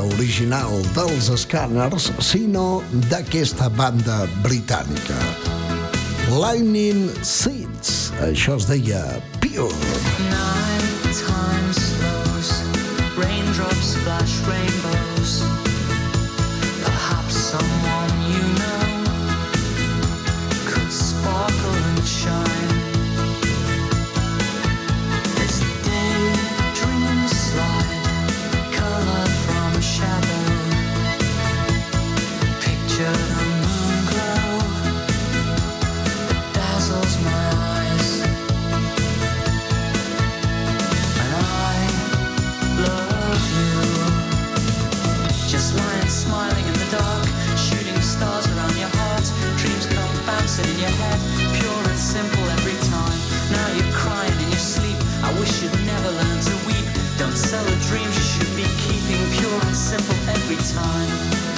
original dels escàners, sinó d'aquesta banda britànica. Lightning Seeds, això es deia Pure. Nine times slows, raindrops flash every time.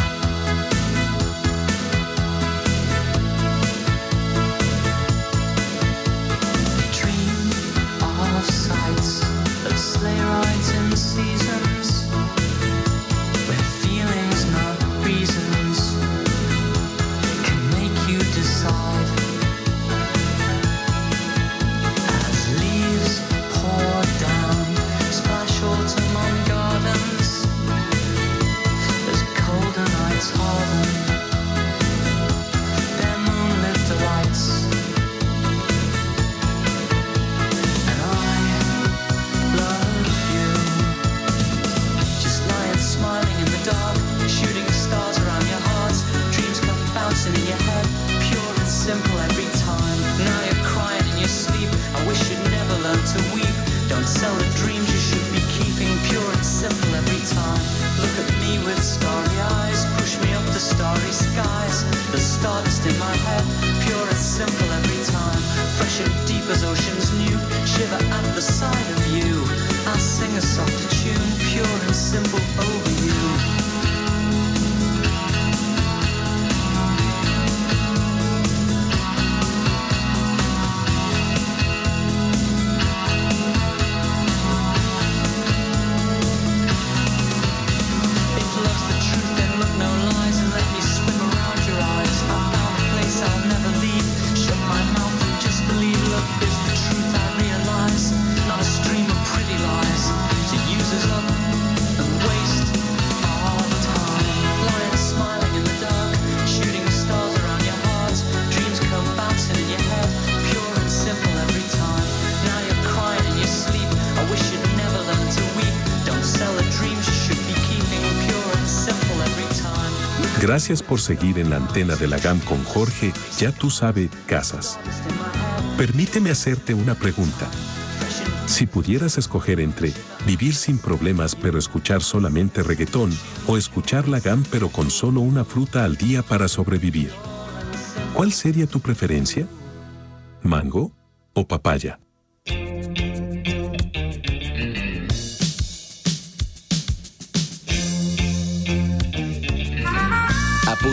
deep as oceans new, shiver at the sight of you. I sing a softer tune, pure and simple over you. Gracias por seguir en la antena de la GAM con Jorge, ya tú sabe, casas. Permíteme hacerte una pregunta. Si pudieras escoger entre vivir sin problemas pero escuchar solamente reggaetón o escuchar la GAM pero con solo una fruta al día para sobrevivir, ¿cuál sería tu preferencia? ¿Mango o papaya?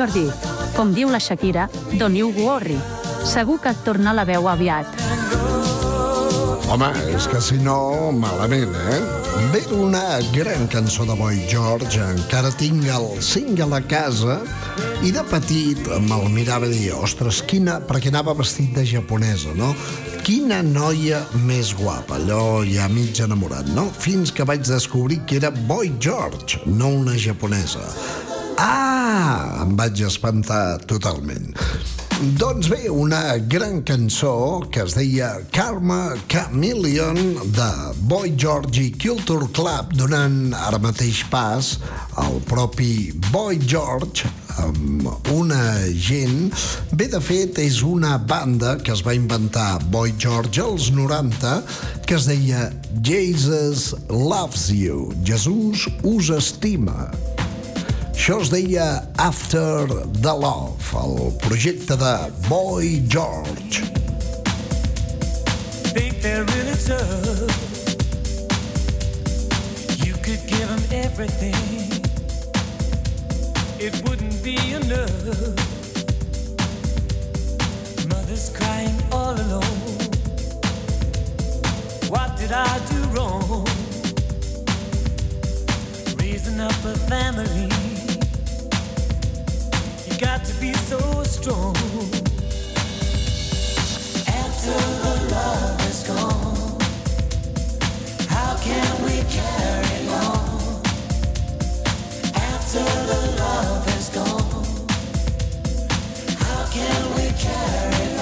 Jordi, com diu la Shakira, don't you worry. Segur que et torna la veu aviat. Home, és que si no, malament, eh? Ve una gran cançó de Boy George, encara tinc el single a casa, i de petit me'l mirava i dir, ostres, quina... perquè anava vestit de japonesa, no? Quina noia més guapa, allò ja mig enamorat, no? Fins que vaig descobrir que era Boy George, no una japonesa. Ah! Em vaig espantar totalment. Doncs bé, una gran cançó que es deia Karma Chameleon de Boy George Culture Club donant ara mateix pas al propi Boy George amb una gent... Bé, de fet, és una banda que es va inventar Boy George als 90 que es deia Jesus Loves You. Jesús us estima. Això es deia After the Love, el projecte de Boy George. think they're really tough. You could give them everything, it wouldn't be enough. Mother's crying all alone. What did I do wrong? Raising up a family, got to be so strong. After the love is gone, how can we carry on? After the love gone, how can we carry on?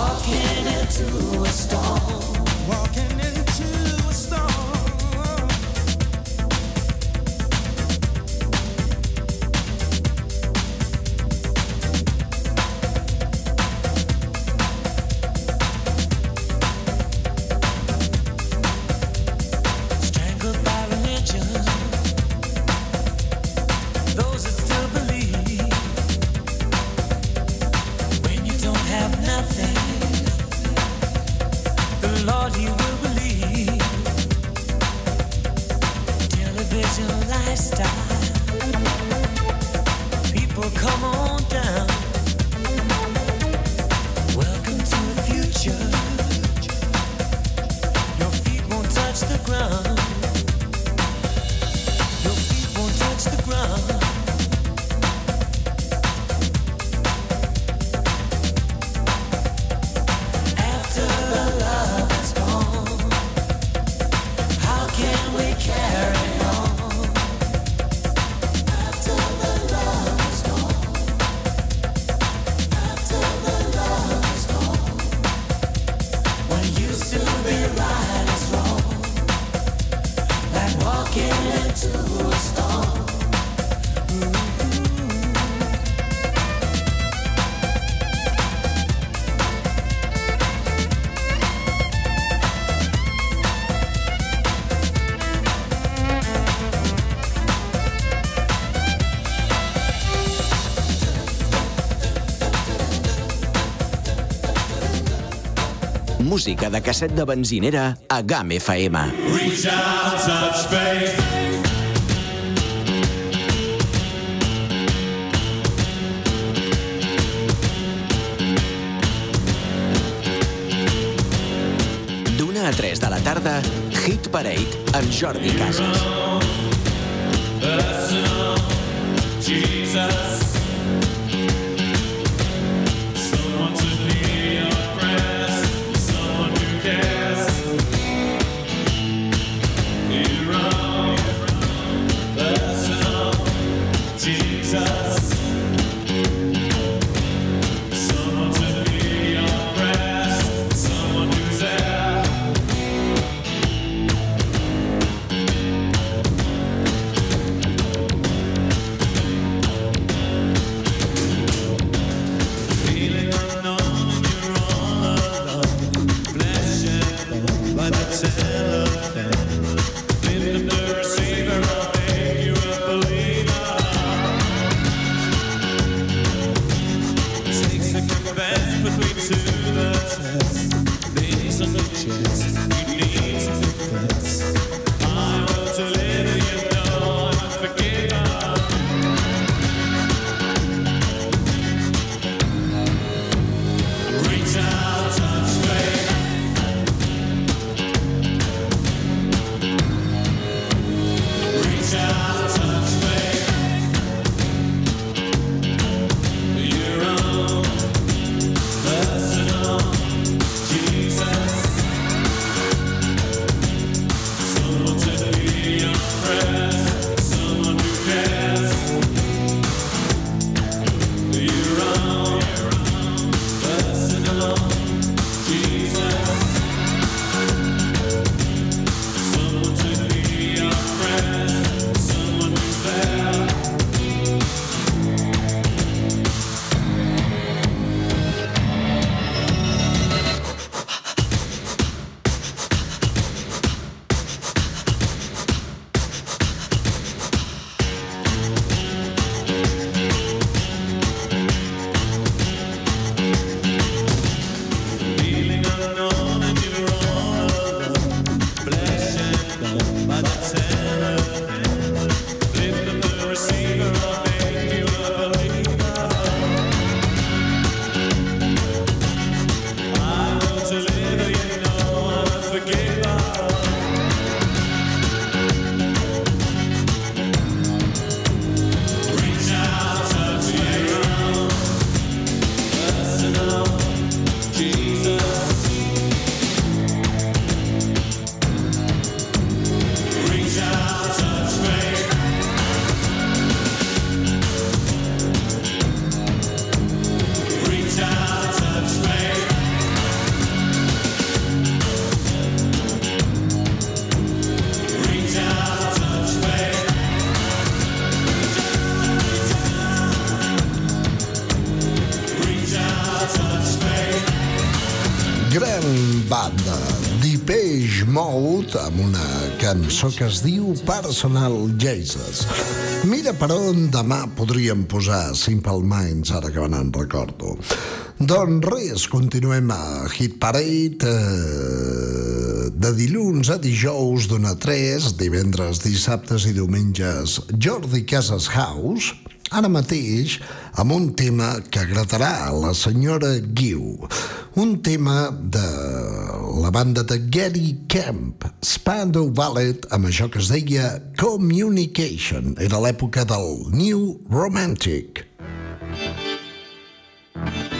Walking into a storm. Walking Música de casset de benzinera a GAM FM. Reach out, touch faith. a 3 de la tarda, Hit Parade amb Jordi Casas. Jesus. Banda, Depeche Mode, amb una cançó que es diu Personal Jesus. Mira per on demà podríem posar Simple Minds, ara que me n'en recordo. Doncs res, continuem a Hit Parade, eh, de dilluns a dijous d'una a 3, divendres, dissabtes i diumenges, Jordi Casas House, ara mateix amb un tema que agradarà a la senyora Guiu. Un tema de la banda de Gary Kemp, Spandau Ballet, amb això que es deia Communication. Era l'època del New Romantic. Communication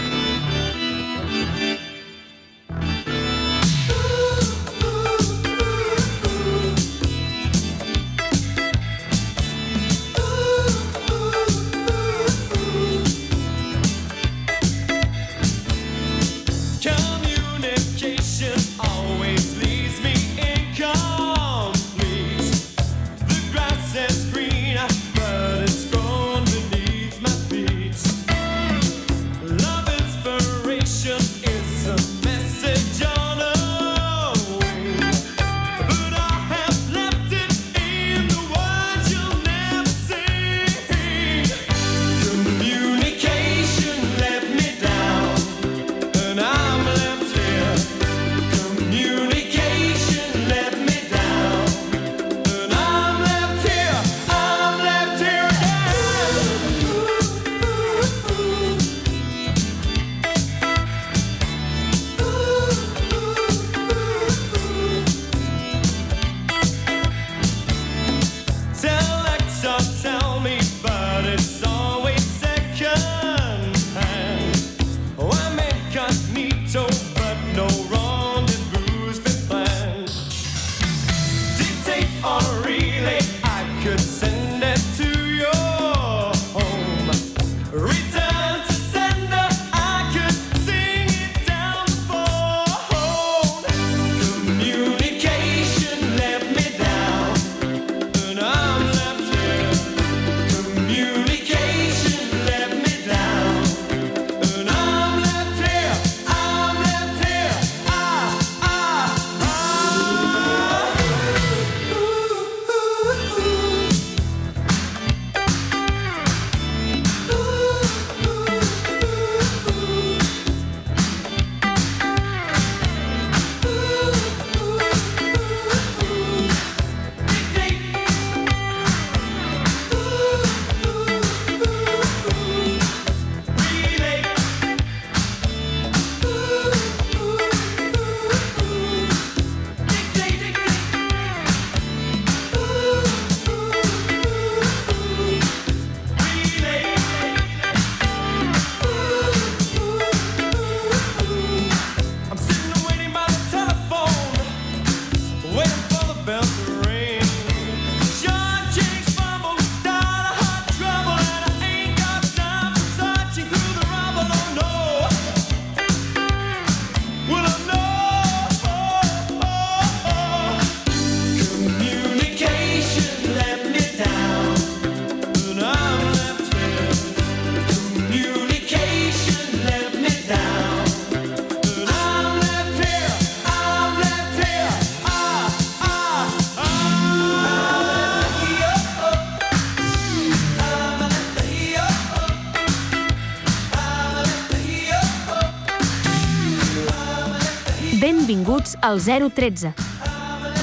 Benvinguts al 013,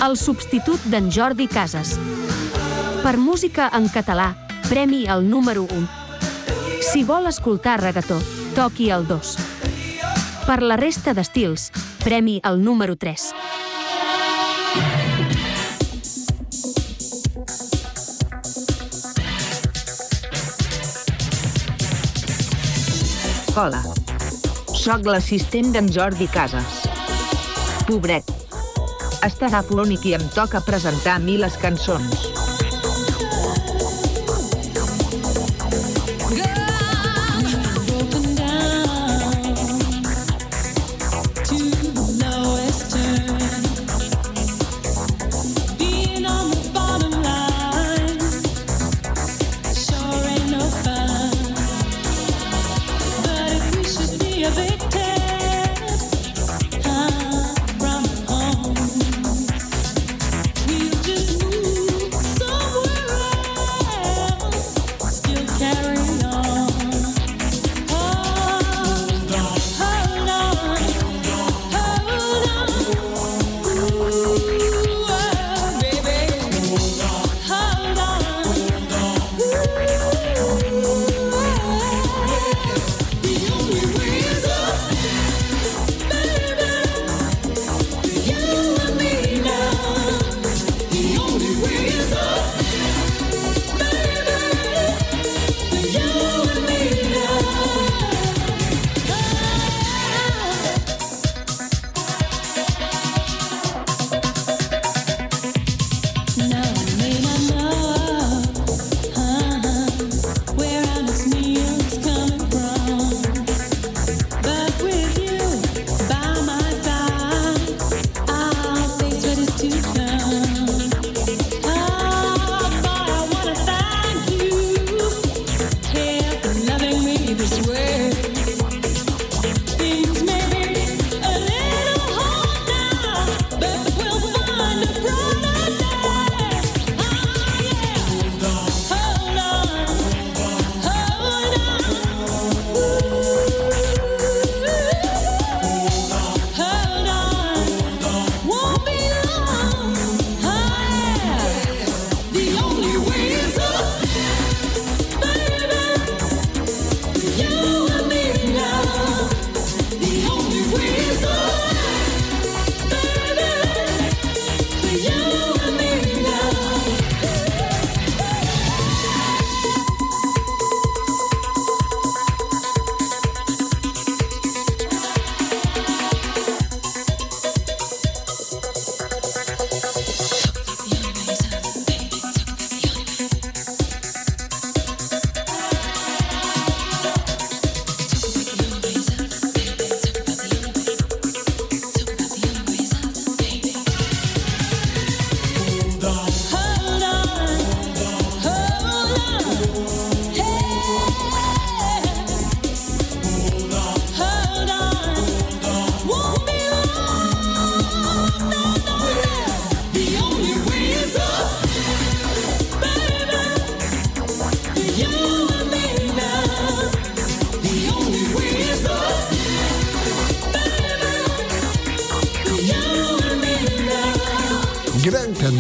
el substitut d'en Jordi Casas. Per música en català, premi el número 1. Si vol escoltar regató, toqui el 2. Per la resta d'estils, premi el número 3. Hola, sóc l'assistent d'en Jordi Casas. Pobret. Estarà polònic i em toca presentar a mi les cançons.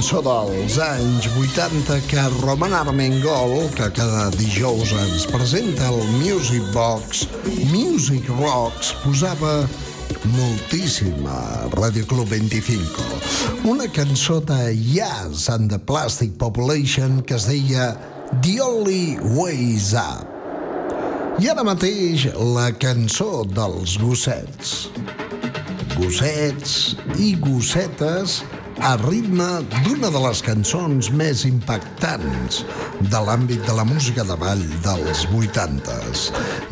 Cançó dels anys 80 que Roman Armengol, que cada dijous ens presenta el Music Box, Music Rocks, posava moltíssim a Radio Club 25. Una cançó de Yes and the Plastic Population que es deia The Only Ways Up. I ara mateix la cançó dels gossets. Gossets i gossetes a ritme d'una de les cançons més impactants de l'àmbit de la música de ball dels 80s.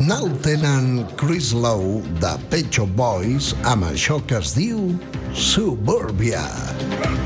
N'al tenen Chris Lowe de Pet Shop Boys amb això que es diu Suburbia. Suburbia,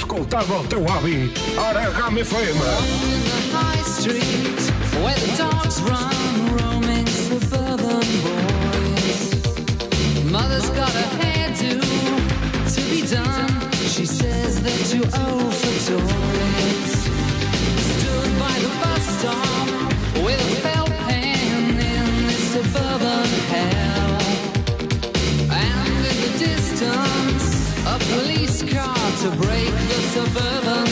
Escoltava el teu avi, ara a GAM FM. the. Mother's got a hairdo to be done. She says they're too old for toys. Stood by the bus stop with a felt pen in this suburban to break the suburban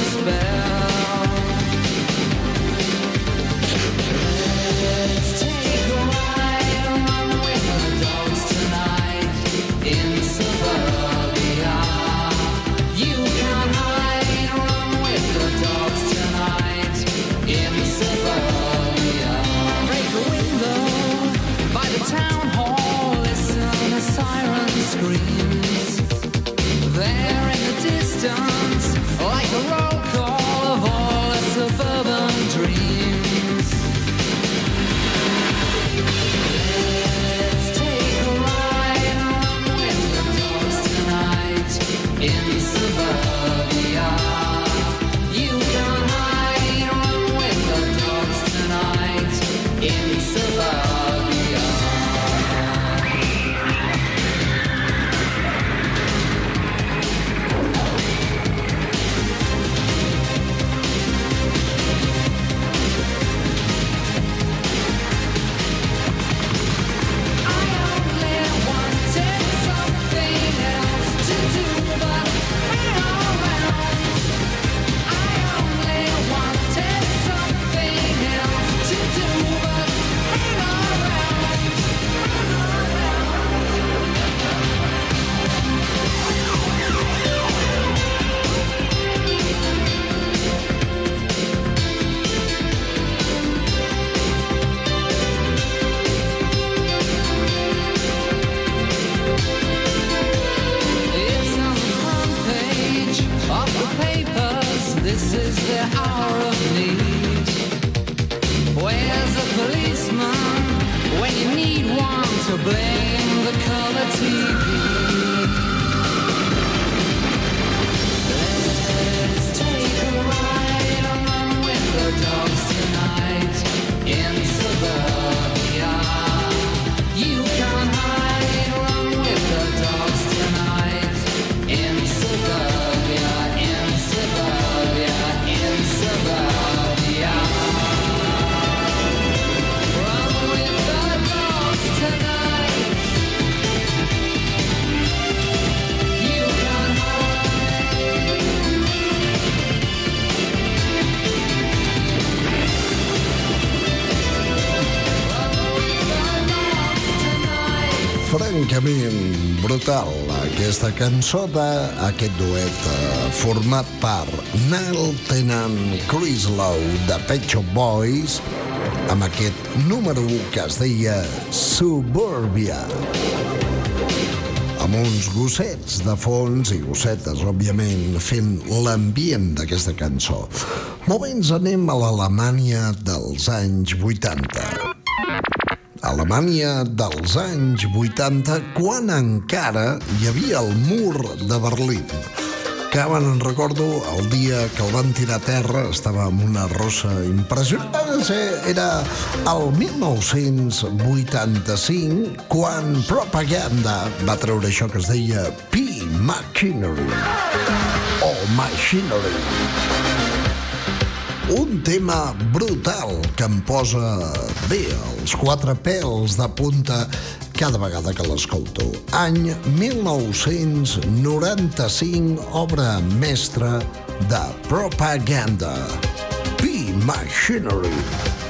Brutal, aquesta cançó d'aquest duet eh, format per Nile Tennant, Chris Lowe de Pet Shop Boys amb aquest número 1 que es deia Suburbia amb uns gossets de fons i gossetes, òbviament, fent l'ambient d'aquesta cançó. Ens anem a l'Alemanya dels anys 80. Alemanya dels anys 80, quan encara hi havia el mur de Berlín. Van, en recordo, el dia que el van tirar a terra, estava amb una rossa impressionant. Era el 1985, quan Propaganda va treure això que es deia P-Machinery, o Machinery. Un tema brutal que em posa bé els quatre pèls de punta cada vegada que l'escolto. Any 1995, obra mestra de Propaganda. P-Machinery. La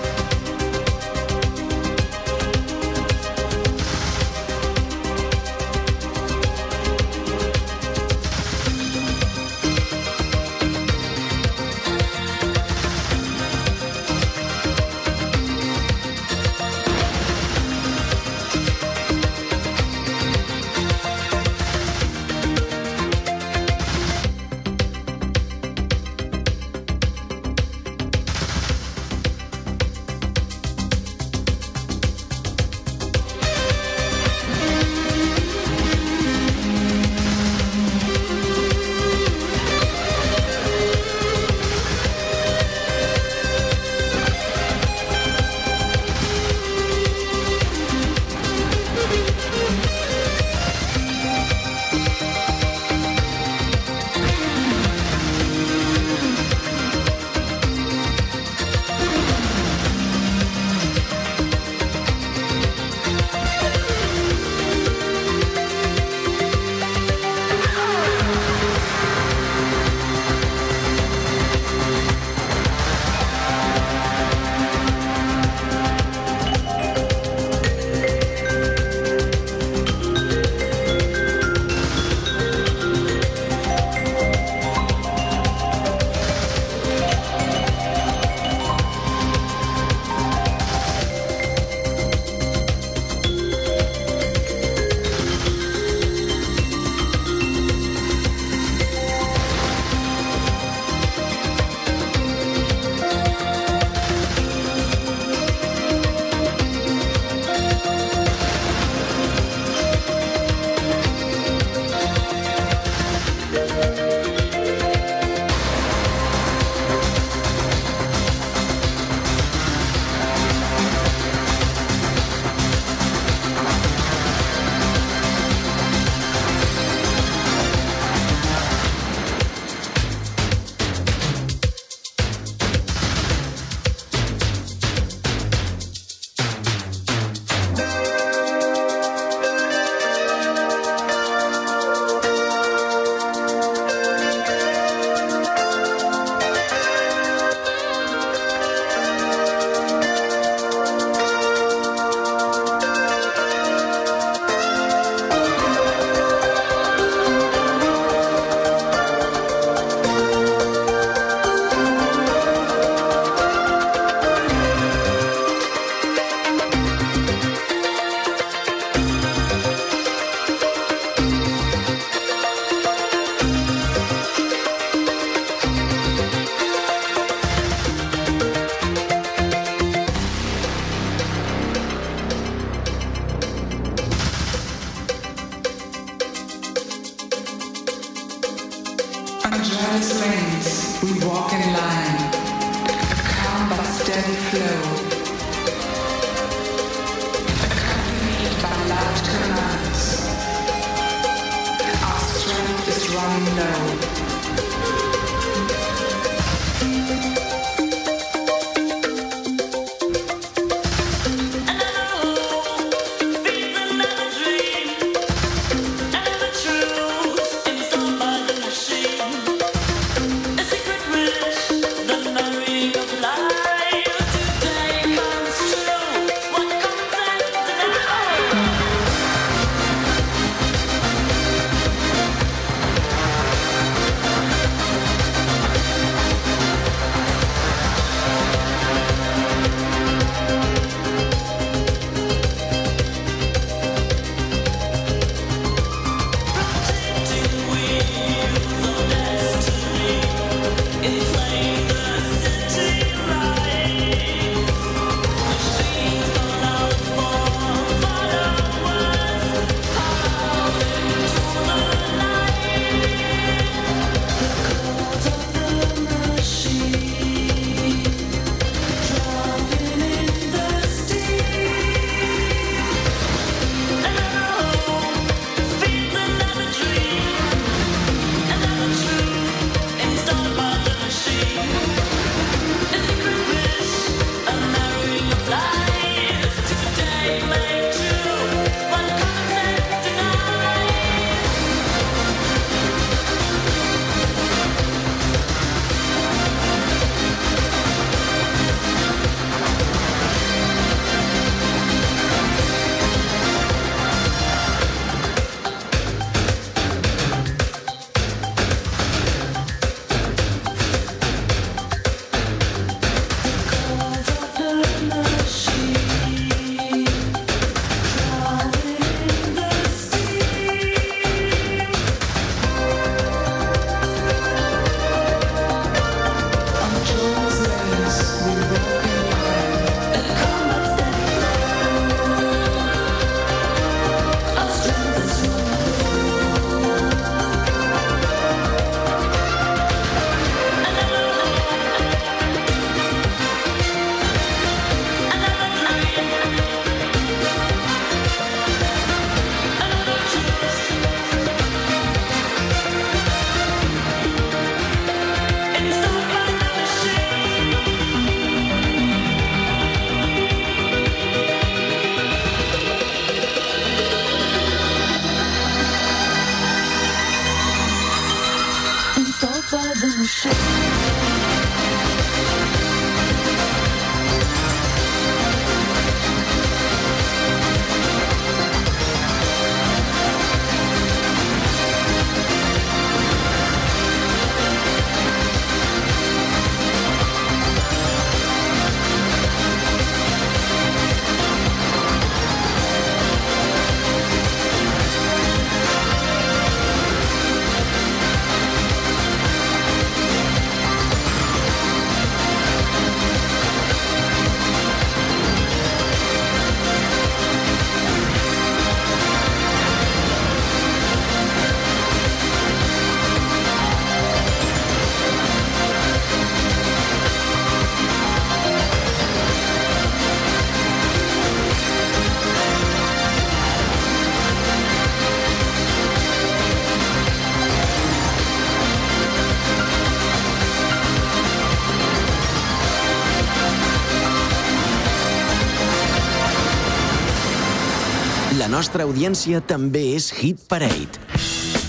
nostra audiència també és Hit Parade.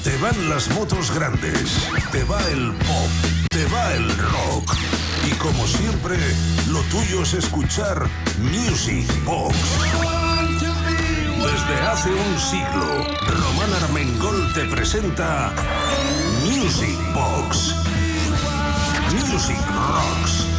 Te van las motos grandes, te va el pop, te va el rock. Y como siempre, lo tuyo es escuchar Music Box. Desde hace un siglo, Román Armengol te presenta Music Box. Music Rocks.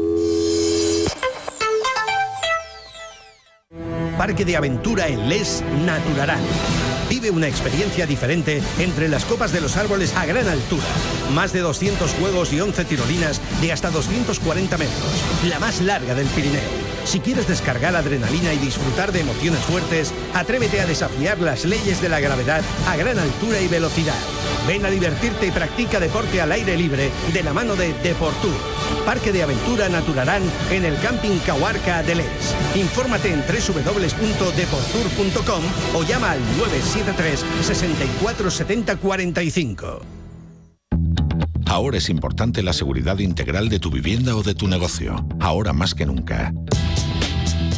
Parque de Aventura en Les Naturarán. Vive una experiencia diferente entre las copas de los árboles a gran altura. Más de 200 juegos y 11 tirolinas de hasta 240 metros. La más larga del Pirineo. Si quieres descargar adrenalina y disfrutar de emociones fuertes, atrévete a desafiar las leyes de la gravedad a gran altura y velocidad. Ven a divertirte y practica deporte al aire libre de la mano de Deportur. Parque de aventura Naturarán en el Camping Cahuarca de Les. Infórmate en www.deportur.com o llama al 973 64 70 45. Ahora es importante la seguridad integral de tu vivienda o de tu negocio. Ahora más que nunca.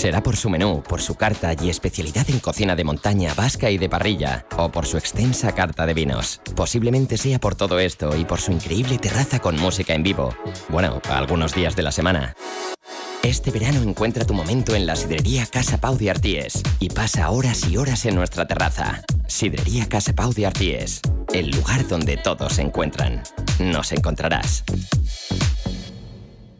Será por su menú, por su carta y especialidad en cocina de montaña, vasca y de parrilla, o por su extensa carta de vinos. Posiblemente sea por todo esto y por su increíble terraza con música en vivo. Bueno, algunos días de la semana. Este verano encuentra tu momento en la sidrería Casa Pau de Arties y pasa horas y horas en nuestra terraza. Sidrería Casa Pau de Arties, el lugar donde todos se encuentran. Nos encontrarás.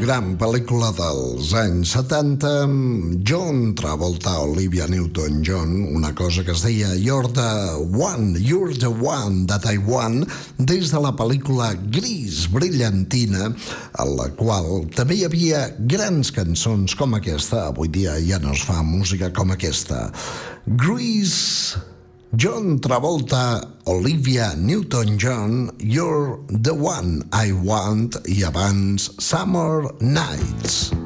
gran pel·lícula dels anys 70 John Travolta, Olivia Newton-John, una cosa que es deia You're the One, You're the One de Taiwan, des de la pel·lícula Gris Brillantina, a la qual també hi havia grans cançons com aquesta, avui dia ja no es fa música com aquesta. Grease John Travolta, Olivia Newton-John, You're the One I Want i abans Summer Nights.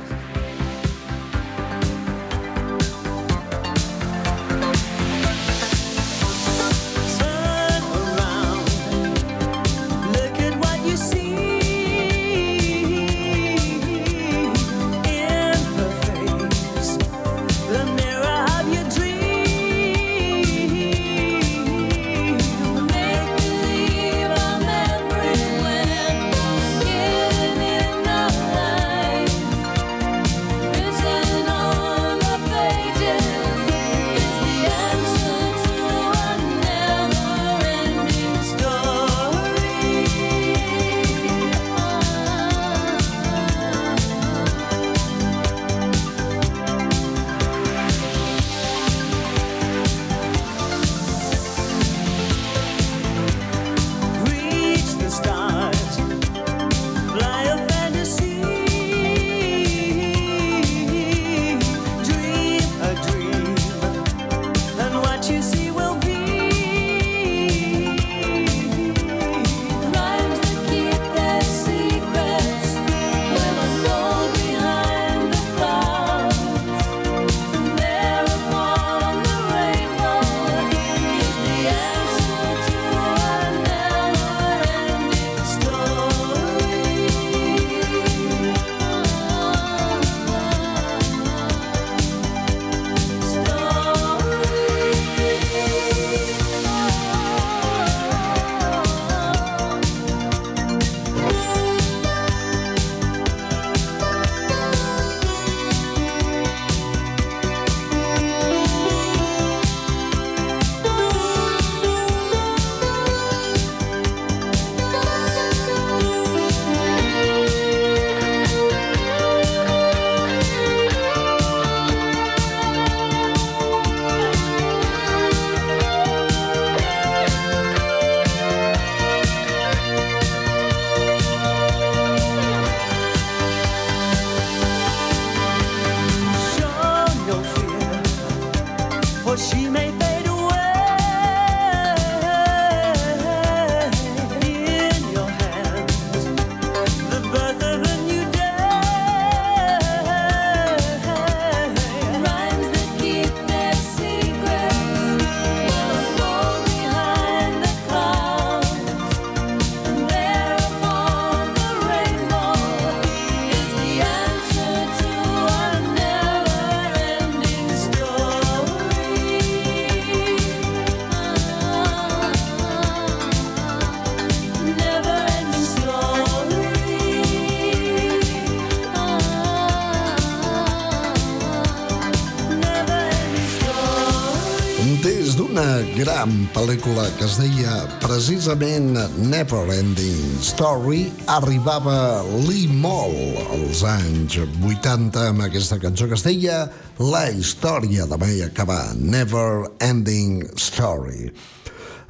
Gran pel·lícula que es deia precisament Never Ending Story, arribava Lee Moll als anys 80 amb aquesta cançó que es deia La història de mai acabar, Never Ending Story.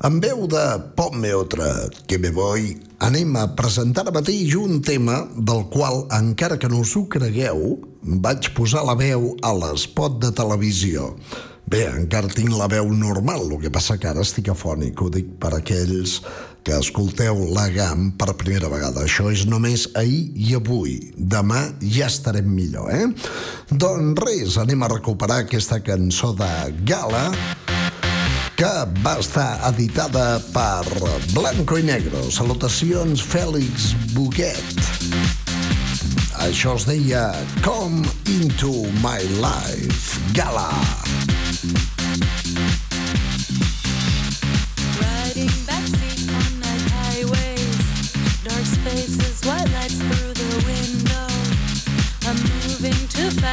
En veu de Ponme otra, que me voy, anem a presentar ara mateix un tema del qual, encara que no us ho cregueu, vaig posar la veu a l'espot de televisió. Bé, encara tinc la veu normal, el que passa que ara estic afònic, ho dic per aquells que escolteu la GAM per primera vegada. Això és només ahir i avui. Demà ja estarem millor, eh? Doncs res, anem a recuperar aquesta cançó de Gala que va estar editada per Blanco i Negro. Salutacions, Fèlix Buquet. Això es deia Come Into My Life. Gala. Riding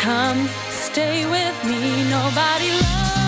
Come. Stay with me, nobody loves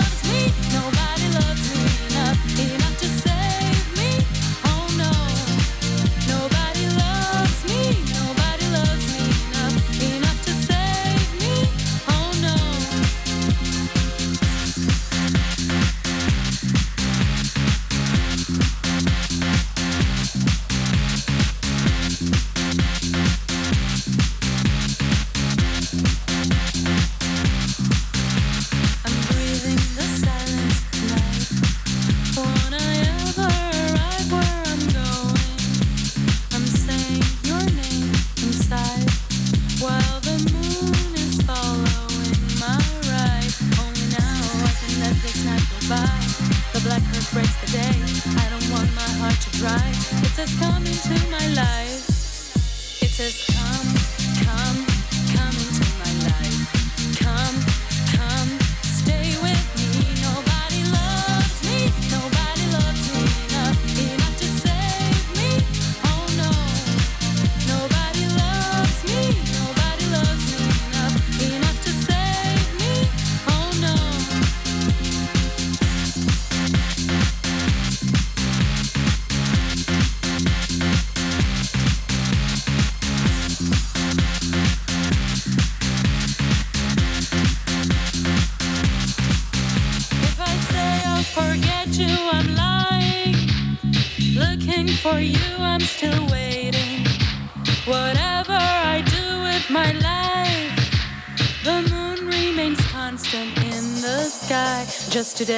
constant in the sky. Just today,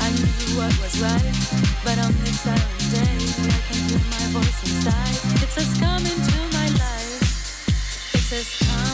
I knew what was right, but on this silent day, I can hear my voice inside. It says, Come into my life. It says, come,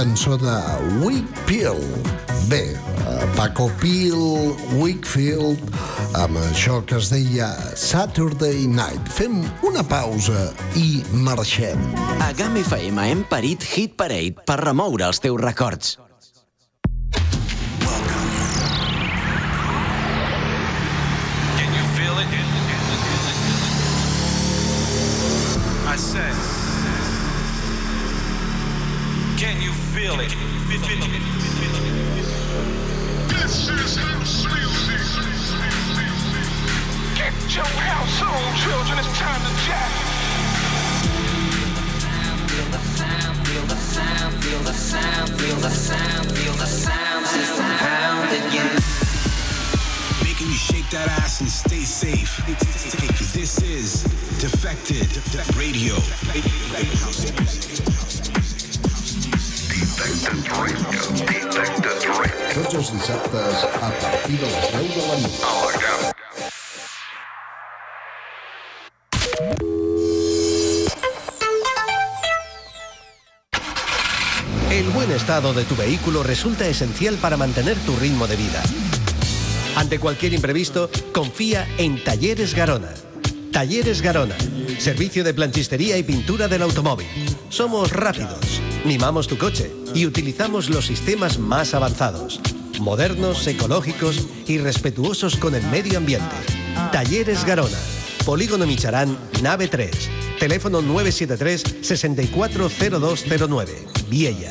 cançó de Wakefield. Bé, eh, Paco Pil, Wakefield, amb això que es deia Saturday Night. Fem una pausa i marxem. A GAM FM hem parit Hit Parade per remoure els teus records. Feel it? This is house music. Get your house on, children. It's time to jack. Feel the sound, feel the sound, feel the sound, feel the sound, feel the sound system pounding you. Making you shake that ass and stay safe. This is Defected Radio. A de les 10 de la nit. El buen estado de tu vehículo resulta esencial para mantener tu ritmo de vida. Ante cualquier imprevisto, confía en Talleres Garona. Talleres Garona, servicio de planchistería y pintura del automóvil. Somos rápidos, mimamos tu coche y utilizamos los sistemas más avanzados, modernos, ecológicos y respetuosos con el medio ambiente. Talleres Garona, Polígono Micharán, nave 3, teléfono 973 640209, Viella.